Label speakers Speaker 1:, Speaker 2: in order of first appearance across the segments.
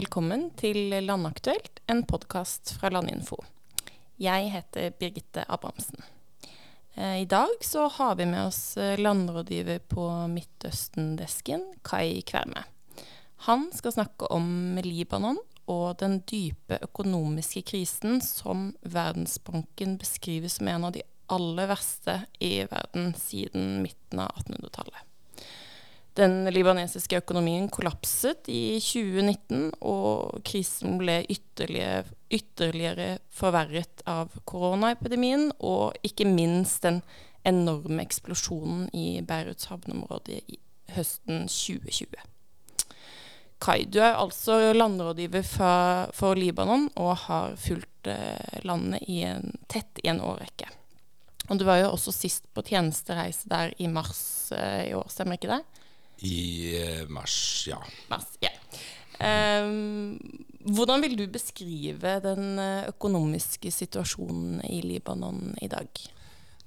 Speaker 1: Velkommen til Landaktuelt, en podkast fra Landinfo. Jeg heter Birgitte Abrahamsen. Eh, I dag så har vi med oss eh, landrådgiver på Midtøsten-desken, Kai Kverme. Han skal snakke om Libanon og den dype økonomiske krisen som Verdensbanken beskriver som en av de aller verste i verden siden midten av 1800-tallet. Den libanesiske økonomien kollapset i 2019, og krisen ble ytterligere, ytterligere forverret av koronaepidemien, og ikke minst den enorme eksplosjonen i Beiruts havneområde i høsten 2020. Kai, du er altså landrådgiver for, for Libanon og har fulgt eh, landet i en, tett i en årrekke. Og du var jo også sist på tjenestereise der i mars eh, i år, stemmer ikke det?
Speaker 2: I eh, mars, ja.
Speaker 1: Mars, ja. Um, hvordan vil du beskrive den eh, økonomiske situasjonen i Libanon i dag?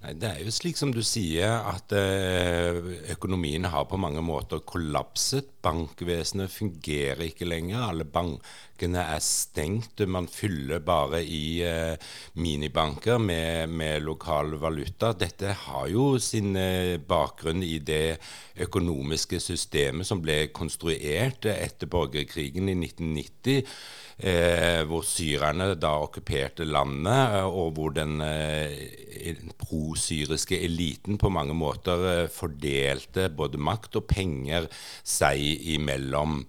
Speaker 2: Det er jo slik som du sier, at eh, økonomien har på mange måter kollapset. Bankvesenet fungerer ikke lenger. Alle bankene er stengt. Man fyller bare i eh, minibanker med, med, lokal valuta. Dette har jo sin eh, bakgrunn i det økonomiske systemet som ble konstruert etter borgerkrigen i 1990 eh, hvor syrerne da okkuperte landet, eh, og hvor den eh, prosyriske eliten på mange måter eh, fordelte både makt og penger seg imellom.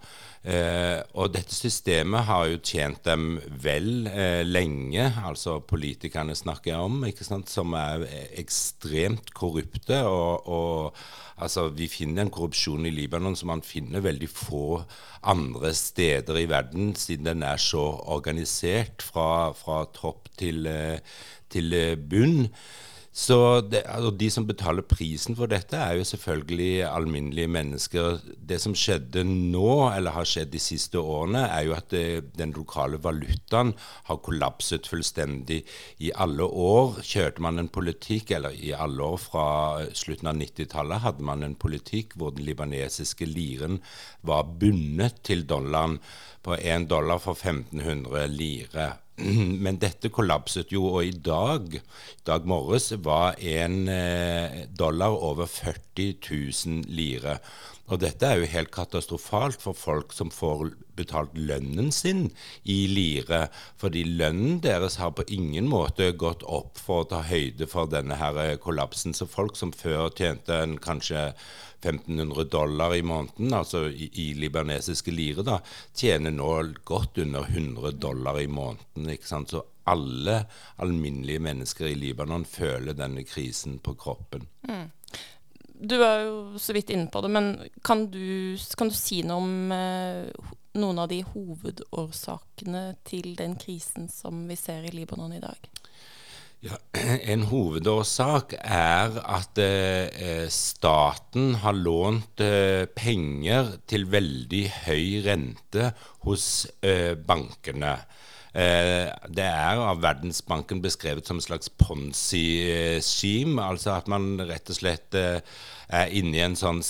Speaker 2: Eh, og dette systemet har jo tjent dem vel eh, lenge, altså politikerne snakker jeg om, ikke sant, som er ekstremt korrupte. og, og Altså, Vi finner en korrupsjon i Libanon som man finner veldig få andre steder i verden, siden den er så organisert fra, fra topp til, eh, til bunn. Så det, altså De som betaler prisen for dette, er jo selvfølgelig alminnelige mennesker. Det som skjedde nå, eller har skjedd de siste årene, er jo at det, eh, den lokale valutaen har kollapset fullstendig. I alle år kjørte man en politikk, eller i alle år fra slutten av 90-tallet hadde man en politikk hvor den libanesiske liren var bundet til dollaren på 1 dollar for 1500 lire. Men dette kollapset jo, og i dag, dag morges, var en eh, dollar over 40 000 lire. Og dette er jo helt katastrofalt for folk som får betalt lønnen sin i lire. Fordi lønnen deres har på ingen måte gått opp for å ta høyde for denne her eh, kollapsen. Så folk som før tjente en kanskje 1500 dollar i måneden, altså i, i libanesiske lire, da, tjener nå godt under 100 dollar i måneden. ikke sant? Så alle alminnelige mennesker i Libanon føler denne krisen på kroppen. Mm.
Speaker 1: Du er jo så vidt inne på det, men kan du, kan du si noe om eh, noen av de hovedårsakene til den krisen som vi ser i Libanon i dag?
Speaker 2: Ja, en hovedårsak er at eh, staten har lånt eh, penger til veldig høy rente hos eh, bankene. Eh, det er av Verdensbanken beskrevet som et slags ponzi-skime. Altså at man rett og slett eh, er inne i en sånn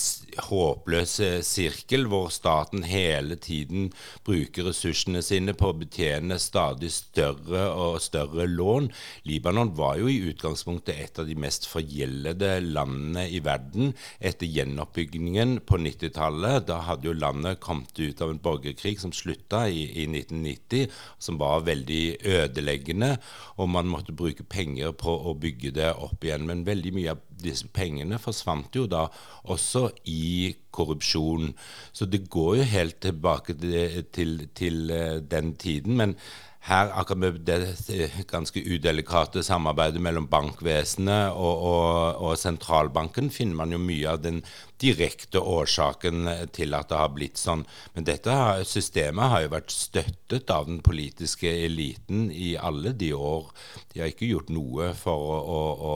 Speaker 2: håpløs eh, sirkel hvor staten hele tiden bruker ressursene sine på å betjene stadig større og større lån. Libanon var jo i utgangspunktet et av de mest forgjeldede landene i verden etter gjenoppbyggingen på 90-tallet. Da hadde jo landet kommet ut av en borgerkrig som slutta i, i 1990, som var veldig ødeleggende, og man måtte bruke penger på å bygge det opp igjen. Men veldig mye av disse pengene forsvant jo da også i korrupsjon. Så det går jo helt tilbake til, til, til eh, den tiden. Men her, akkurat med det ganske udelikate samarbeidet mellom bankvesenet og, og, og, sentralbanken, finner man jo mye av den direkte årsaken til at det har blitt sånn. Men dette systemet har jo vært støttet av den politiske eliten i alle de år. De har ikke gjort noe for å, å, å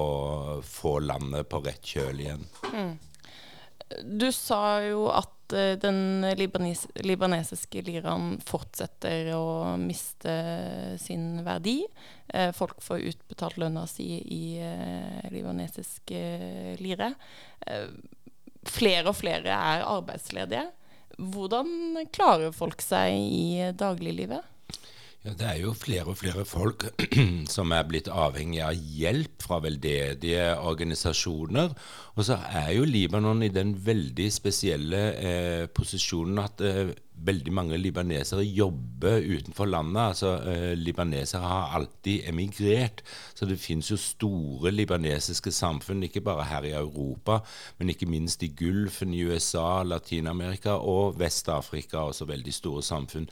Speaker 2: få landet på rett kjøl igjen. Mm.
Speaker 1: Du sa jo at Eh, den libanes libanesiske liraen fortsetter å miste sin verdi. Eh, folk får utbetalt lønna si i eh, libanesisk lire. Flere og flere er arbeidsledige. hvordan klarer folk seg i dagliglivet?
Speaker 2: Det er jo flere og flere folk som er blitt avhengig av hjelp fra veldedige organisasjoner. Og så er jo Libanon i den veldig spesielle eh, posisjonen at eh, veldig mange libanesere jobber utenfor landet. Altså, eh, Libanesere har alltid emigrert. Så det finnes jo store libanesiske samfunn, ikke bare her i Europa, men ikke minst i Gulfen, i USA, Latin-Amerika og Vest-Afrika, også veldig store samfunn.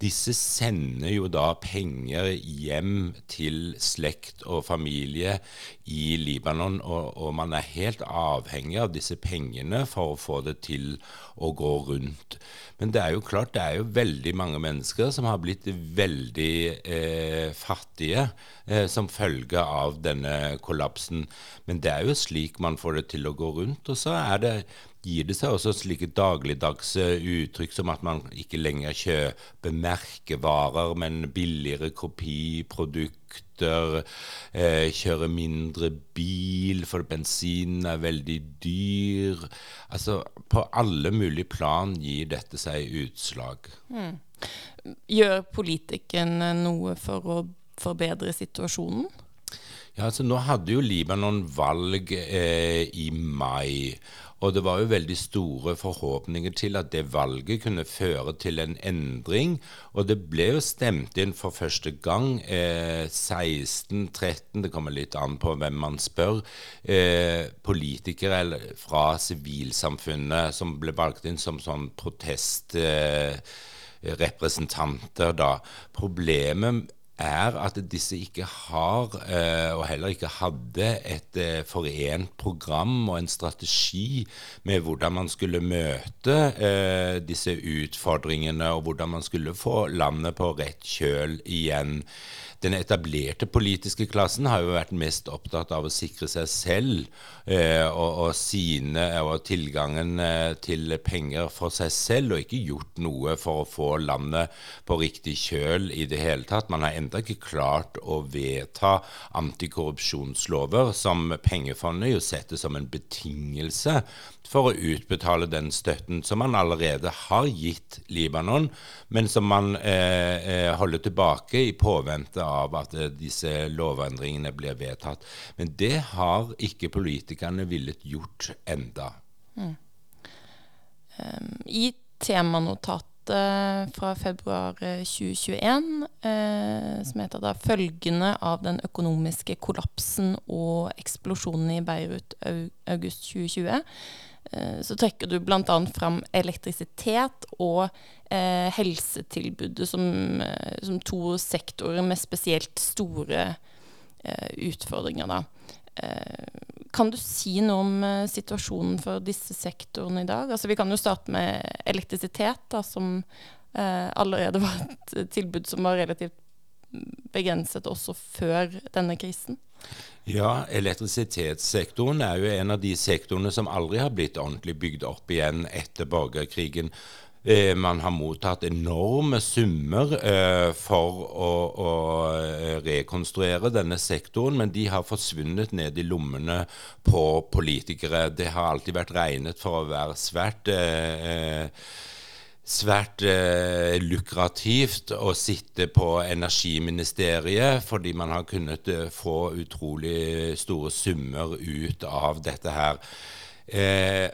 Speaker 2: Disse sender jo da penger hjem til slekt og familie i Libanon, og, og man er helt avhengig av disse pengene for å få det til å gå rundt. Men det er jo klart, det er jo veldig mange mennesker som har blitt veldig eh, fattige eh, som følge av denne kollapsen. Men det er jo slik man får det til å gå rundt. Og så er det gir det seg også slike dagligdagse uttrykk som at man ikke lenger kjøper merkevarer, men billigere kopiprodukter, eh, kjører mindre bil, for bensinen er veldig dyr. Altså på alle mulige plan gir dette seg utslag.
Speaker 1: Mm. Gjør politikken noe for å forbedre situasjonen?
Speaker 2: Ja, altså Nå hadde jo Libanon valg eh, i mai. Og det var jo veldig store forhåpninger til at det valget kunne føre til en endring. Og det ble jo stemt inn for første gang eh, 16-13, det kommer litt an på hvem man spør, eh, politikere fra sivilsamfunnet som ble valgt inn som sånn protestrepresentanter. Eh, da. Problemet er at disse ikke har, eh, og heller ikke hadde, et eh, forent program og en strategi med hvordan man skulle møte eh, disse utfordringene, og hvordan man skulle få landet på rett kjøl igjen den etablerte politiske klassen har jo vært mest opptatt av å sikre seg selv eh, og, og, sine og tilgangen eh, til penger for seg selv, og ikke gjort noe for å få landet på riktig kjøl i det hele tatt. Man har ennå ikke klart å vedta antikorrupsjonslover, som pengefondet jo setter som en betingelse for å utbetale den støtten som man allerede har gitt Libanon, men som man eh, eh, holder tilbake i påvente av at eh, disse lovendringene blir vedtatt. Men det har ikke politikerne villet gjort enda. Mm.
Speaker 1: Um, I temanotatet fra februar 2021, eh, eh, som heter da 'Følgene av den økonomiske kollapsen og eksplosjonen i Beirut august 2020', Eh, så trekker du bl.a. fram elektrisitet og eh, helsetilbudet som, eh, som, to sektorer med spesielt store eh, utfordringer. Eh, kan du si noe om eh, situasjonen for disse sektorene i dag? Altså, vi kan jo starte med elektrisitet, da, som allerede var et tilbud som var relativt begrenset også før denne krisen.
Speaker 2: Ja, elektrisitetssektoren er jo en av de sektorene som aldri har blitt ordentlig bygd opp igjen etter borgerkrigen. Eh, man har mottatt enorme summer eh, for å, å, eh, rekonstruere denne sektoren, men de har forsvunnet ned i lommene på politikere. Det har alltid vært regnet for å være svært eh, svært eh, lukrativt å sitte på energiministeriet, fordi man har kunnet eh, få utrolig store summer ut av dette her. Eh,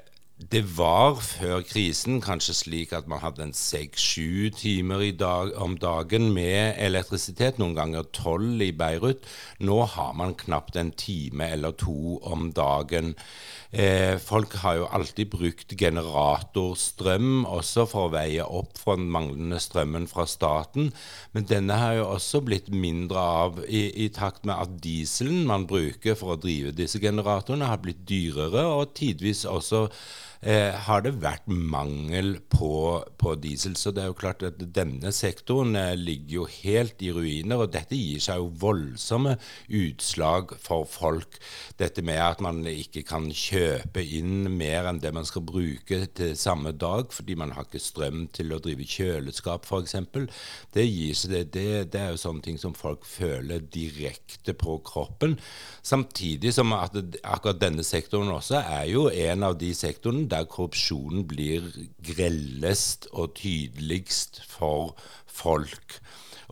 Speaker 2: det var før krisen kanskje slik at man hadde en seks-sju timer dag, om dagen med elektrisitet, noen ganger tolv i Beirut. Nå har man knapt en time eller to om dagen. Eh, folk har jo alltid brukt generatorstrøm også for å veie opp for den manglende strømmen fra staten, men denne har jo også blitt mindre av i, i takt med at dieselen man bruker for å drive disse generatorene, har blitt dyrere, og tidvis også eh, har det vært mangel på, på, diesel. Så det er jo klart at denne sektoren eh, ligger jo helt i ruiner, og dette gir seg jo voldsomme utslag for folk. Dette med at man ikke kan kjøpe inn mer enn det man skal bruke til samme dag, fordi man har ikke strøm til å drive kjøleskap f.eks. Det, det, det, det er jo sånne ting som folk føler direkte på kroppen. Samtidig som at akkurat denne sektoren også er jo en av de sektorene der korrupsjonen blir grellest og tydeligst for folk.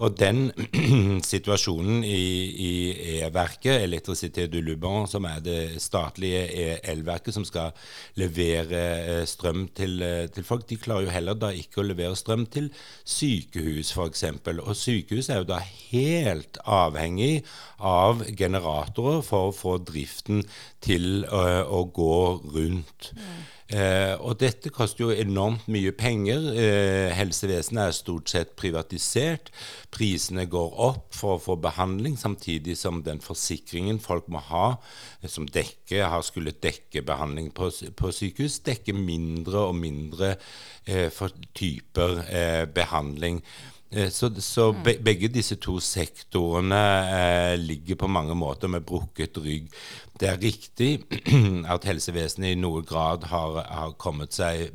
Speaker 2: Og den situasjonen i, E-verket, Electricité du Luban, som er det statlige elverket som skal levere eh, strøm til, eh, til, folk, de klarer jo heller da ikke å levere strøm til sykehus, f.eks. Og sykehus er jo da helt avhengig av generatorer for å få driften til å, eh, å gå rundt. Mm. Eh, og dette koster jo enormt mye penger. Eh, helsevesenet er stort sett privatisert. Prisene går opp for å få behandling, samtidig som den forsikringen folk må ha, eh, som dekker, har skulle dekke behandling på, på sykehus, dekker mindre og mindre eh, for typer eh, behandling. Eh, så, så mm. be, begge disse to sektorene eh, ligger på mange måter med brukket rygg. Det er riktig at helsevesenet i noe grad har, har kommet seg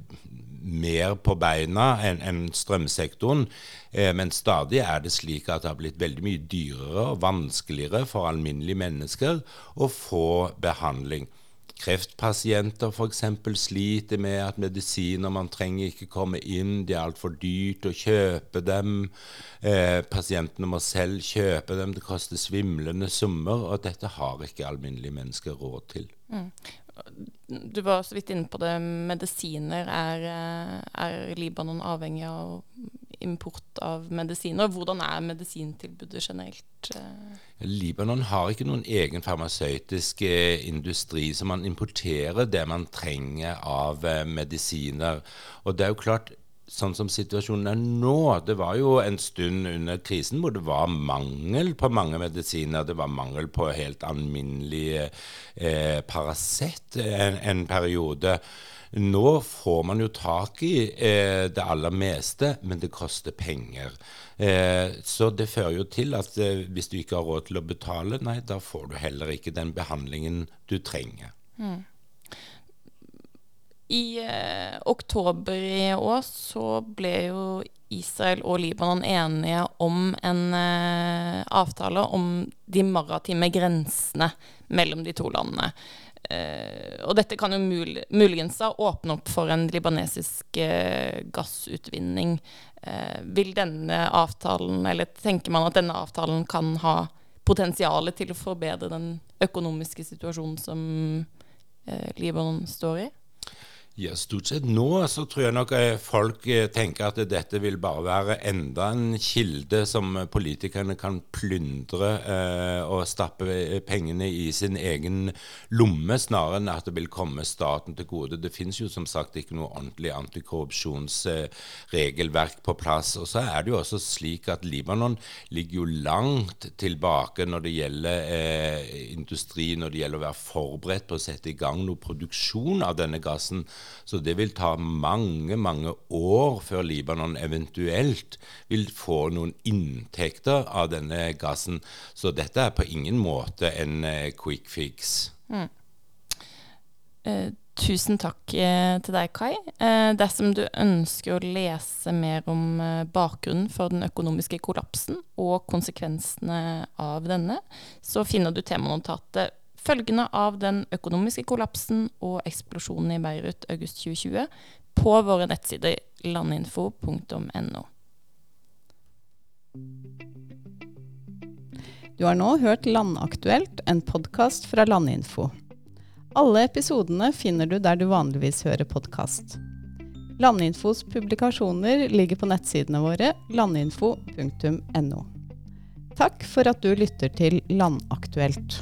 Speaker 2: mer på beina enn en strømsektoren. Eh, men stadig er det slik at det har blitt veldig mye dyrere og vanskeligere for alminnelige mennesker å få behandling. Kreftpasienter f.eks. sliter med at medisiner man trenger ikke komme inn, det er altfor dyrt å kjøpe dem. Eh, pasientene må selv kjøpe dem, det koster svimlende summer, og dette har ikke alminnelige mennesker råd til. Mm.
Speaker 1: Du var så vidt inne på det. Medisiner. Er, eh, er Libanon avhengig av import av medisiner. Hvordan er medisintilbudet generelt? Eh?
Speaker 2: Libanon har ikke noen egen farmasøytisk eh, industri, så man importerer det man trenger av medisiner. Og det er jo klart, sånn som situasjonen er nå Det var jo en stund under krisen hvor det var mangel på mange medisiner. Det var mangel på helt alminnelige eh, Paracet en, en periode. Nå får man jo tak i eh, det aller meste, men det koster penger. Eh, så det fører jo til at eh, hvis du ikke har råd til å betale, nei, da får du heller ikke den behandlingen du trenger. Mm.
Speaker 1: I eh, oktober i år så ble jo Israel og Libanon enige om en eh, avtale om de maritime grensene mellom de to landene. Eh, og dette kan jo mul muligens åpne opp for en libanesisk uh, gassutvinning. Uh, vil denne avtalen, eller tenker man at denne avtalen kan ha potensial til å forbedre den økonomiske situasjonen som Libanon står i?
Speaker 2: Ja, Stort sett nå så tror jeg nok eh, folk eh, tenker at dette vil bare være enda en kilde som politikerne kan plyndre eh, og stappe eh, pengene i sin egen lomme, snarere enn at det vil komme staten til gode. Det finnes jo som sagt ikke noe ordentlig antikorrupsjonsregelverk på plass. Og så er det jo også slik at Libanon ligger jo langt tilbake når det gjelder eh, industri, når det gjelder å være forberedt på å sette i gang noe produksjon av denne gassen. Så det vil ta mange, mange år før Libanon eventuelt vil få noen inntekter av denne gassen. Så dette er på ingen måte en uh, quick fix. Mm.
Speaker 1: Eh, tusen takk uh, til deg, Kai. dersom du ønsker å lese mer om bakgrunnen for den økonomiske kollapsen og konsekvensene av denne, så finner du temanotatet følgene av den økonomiske kollapsen og eksplosjonen i Beirut august 2020 på våre nettsider landinfo.no.
Speaker 3: Du har nå hørt Landaktuelt, en podkast fra Landinfo. Alle episodene finner du der du vanligvis hører podkast. Landinfos publikasjoner ligger på nettsidene våre landinfo.no. Takk for at du lytter til Landaktuelt.